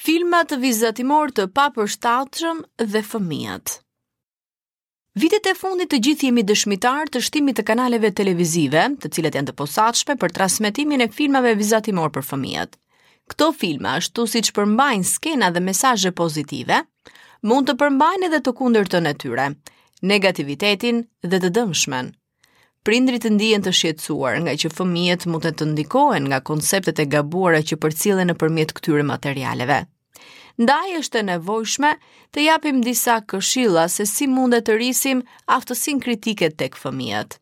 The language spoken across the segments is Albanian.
Filmat vizatimorë të papërshtatshëm dhe fëmijët. Vitet e fundit të gjithë jemi dëshmitarë të shtimit të kanaleve televizive, të cilat janë të posaçme për transmetimin e filmave vizatimorë për fëmijët. Këto filma, ashtu siç përmbajnë skena dhe mesazhe pozitive, mund të përmbajnë edhe të kundërtën e tyre, negativitetin dhe të dëmshmen. Prindërit ndihen të shqetësuar ngaqë fëmijët mund të ndikohen nga konceptet e gabuara që përcillen nëpërmjet këtyre materialeve. Ndaj është e nevojshme të japim disa këshilla se si mund të rrisim aftësinë kritike tek fëmijët.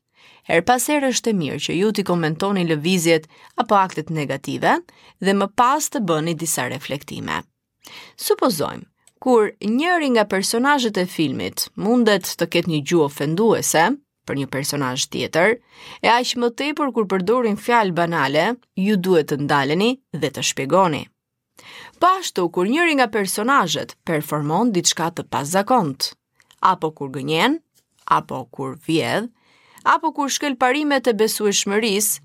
Herë pas herë është e mirë që ju t'i komentoni lëvizjet apo aktet negative dhe më pas të bëni disa reflektime. Supozojmë, kur njëri nga personazhet e filmit mundet të ketë një gjuhë ofenduese për një personazh tjetër, e aq më tepër kur përdorin fjalë banale, ju duhet të ndaleni dhe të shpjegoni. Po ashtu, kur njëri nga personazhet performon diçka të pazakontë, apo kur gënjen, apo kur vjedh, apo kur shkel parimet e besueshmërisë,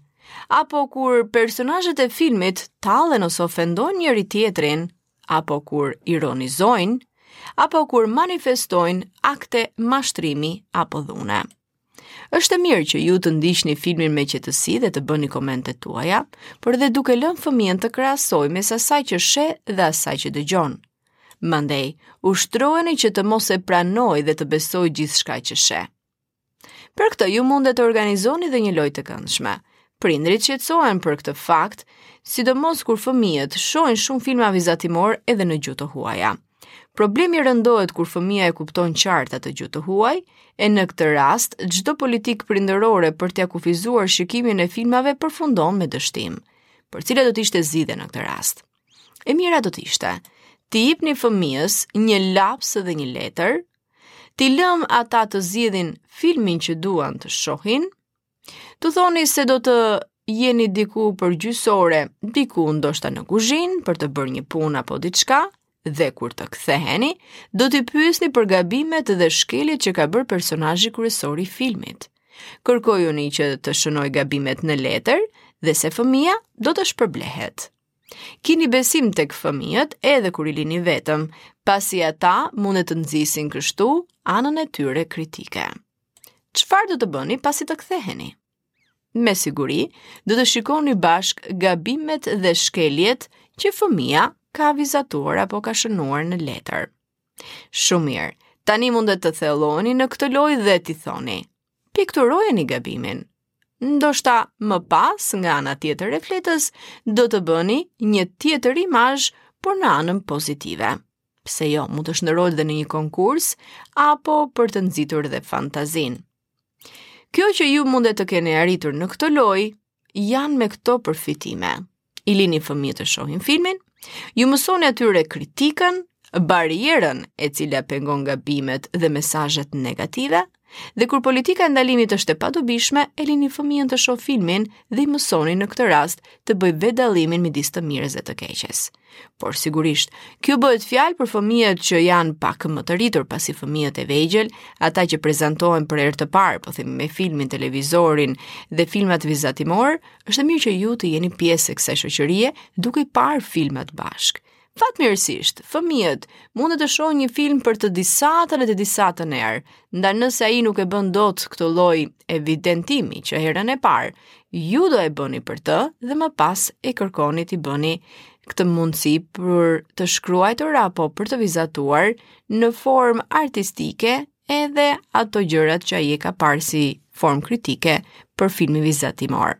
apo kur personazhet e filmit tallen ose ofendojnë njëri-tjetrin, apo kur ironizojnë, apo kur manifestojnë akte mashtrimi apo dhune. Është e mirë që ju të ndiqni filmin me qetësi dhe të bëni komentet tuaja, por dhe duke lënë fëmijën të krahasojë mes asaj që sheh dhe asaj që dëgjon. Mandej, ushtrojeni që të mos e pranojë dhe të besojë gjithçka që sheh. Për këtë, ju mundet të organizoni dhe një lojë të këndshme. Prindërit shqetësohen për këtë fakt, sidomos kur fëmijët shohin shumë filma vizatimorë edhe në gjuhë të huaja. Problemi rëndohet kur fëmija e kupton qartë atë gjuhë të huaj, e në këtë rast, çdo politikë prindërore për t'ia kufizuar shikimin e filmave përfundon me dështim. Por cila do të ishte zgjidhje në këtë rast? E mira do të ishte, t'i jepni fëmijës një laps dhe një letër, t'i lëmë ata të zgjedhin filmin që duan të shohin, T'u thoni se do të jeni diku për gjysmë ore, diku ndoshta në kuzhinë për të bërë një punë apo diçka, dhe kur të ktheheni, do t'i pyesni për gabimet dhe shkeljet që ka bërë personazhi kryesor i filmit. Kërkojuni që të shënojë gabimet në letër dhe se fëmija do të shpërblehet. Kini besim tek fëmijët edhe kur i lini vetëm, pasi ata mund të nxisin kështu anën e tyre kritike. Çfarë do të bëni pasi të ktheheni? Me siguri, do të shikoni bashkë gabimet dhe shkeljet që fëmija ka vizatuar apo ka shënuar në letër. Shumë mirë, tani mundet të thelloheni në këtë lojë dhe t'i thoni. Pikturojeni gabimin. Ndoshta më pas nga ana tjetër e fletës, do të bëni një tjetër imazh, por në anën pozitive. pse jo, mund të shndërrohet dhe në një konkurs, apo për të nxitur dhe fantazinë. Kjo çka ju mundet të keni arritur në këtë lojë, janë me këto përfitime. I lini fëmijët të shohin filmin, ju mësoni atyre kritikën, barrierën e cila pengon gabimet dhe mesazhet negative, Dhe kur politika e ndalimit është e padobishme, e lini fëmijën të shohë filmin dhe i mësoni në këtë rast të bëjë vetë dallimin midis të mirës dhe të keqes. Por sigurisht, kjo bëhet fjalë për fëmijët që janë pak më të rritur pasi fëmijët e vegjël, ata që prezantohen për herë të parë, po themi me filmin, televizorin dhe filmat vizatimorë, është mirë që ju të jeni pjesë e kësaj shoqërie duke parë filmat bashkë. Fatmirësisht, fëmijët mundet të shohin një film për të disatën e të disatën herë, ndaj nëse ai nuk e bën dot këtë lloj evidentimi që herën e parë, ju do e bëni për të dhe më pas e kërkoni të bëni këtë mundësi për të shkruajtur apo për të vizatuar në formë artistike edhe ato gjërat që ai e ka parë si formë kritike për filmin vizatimor.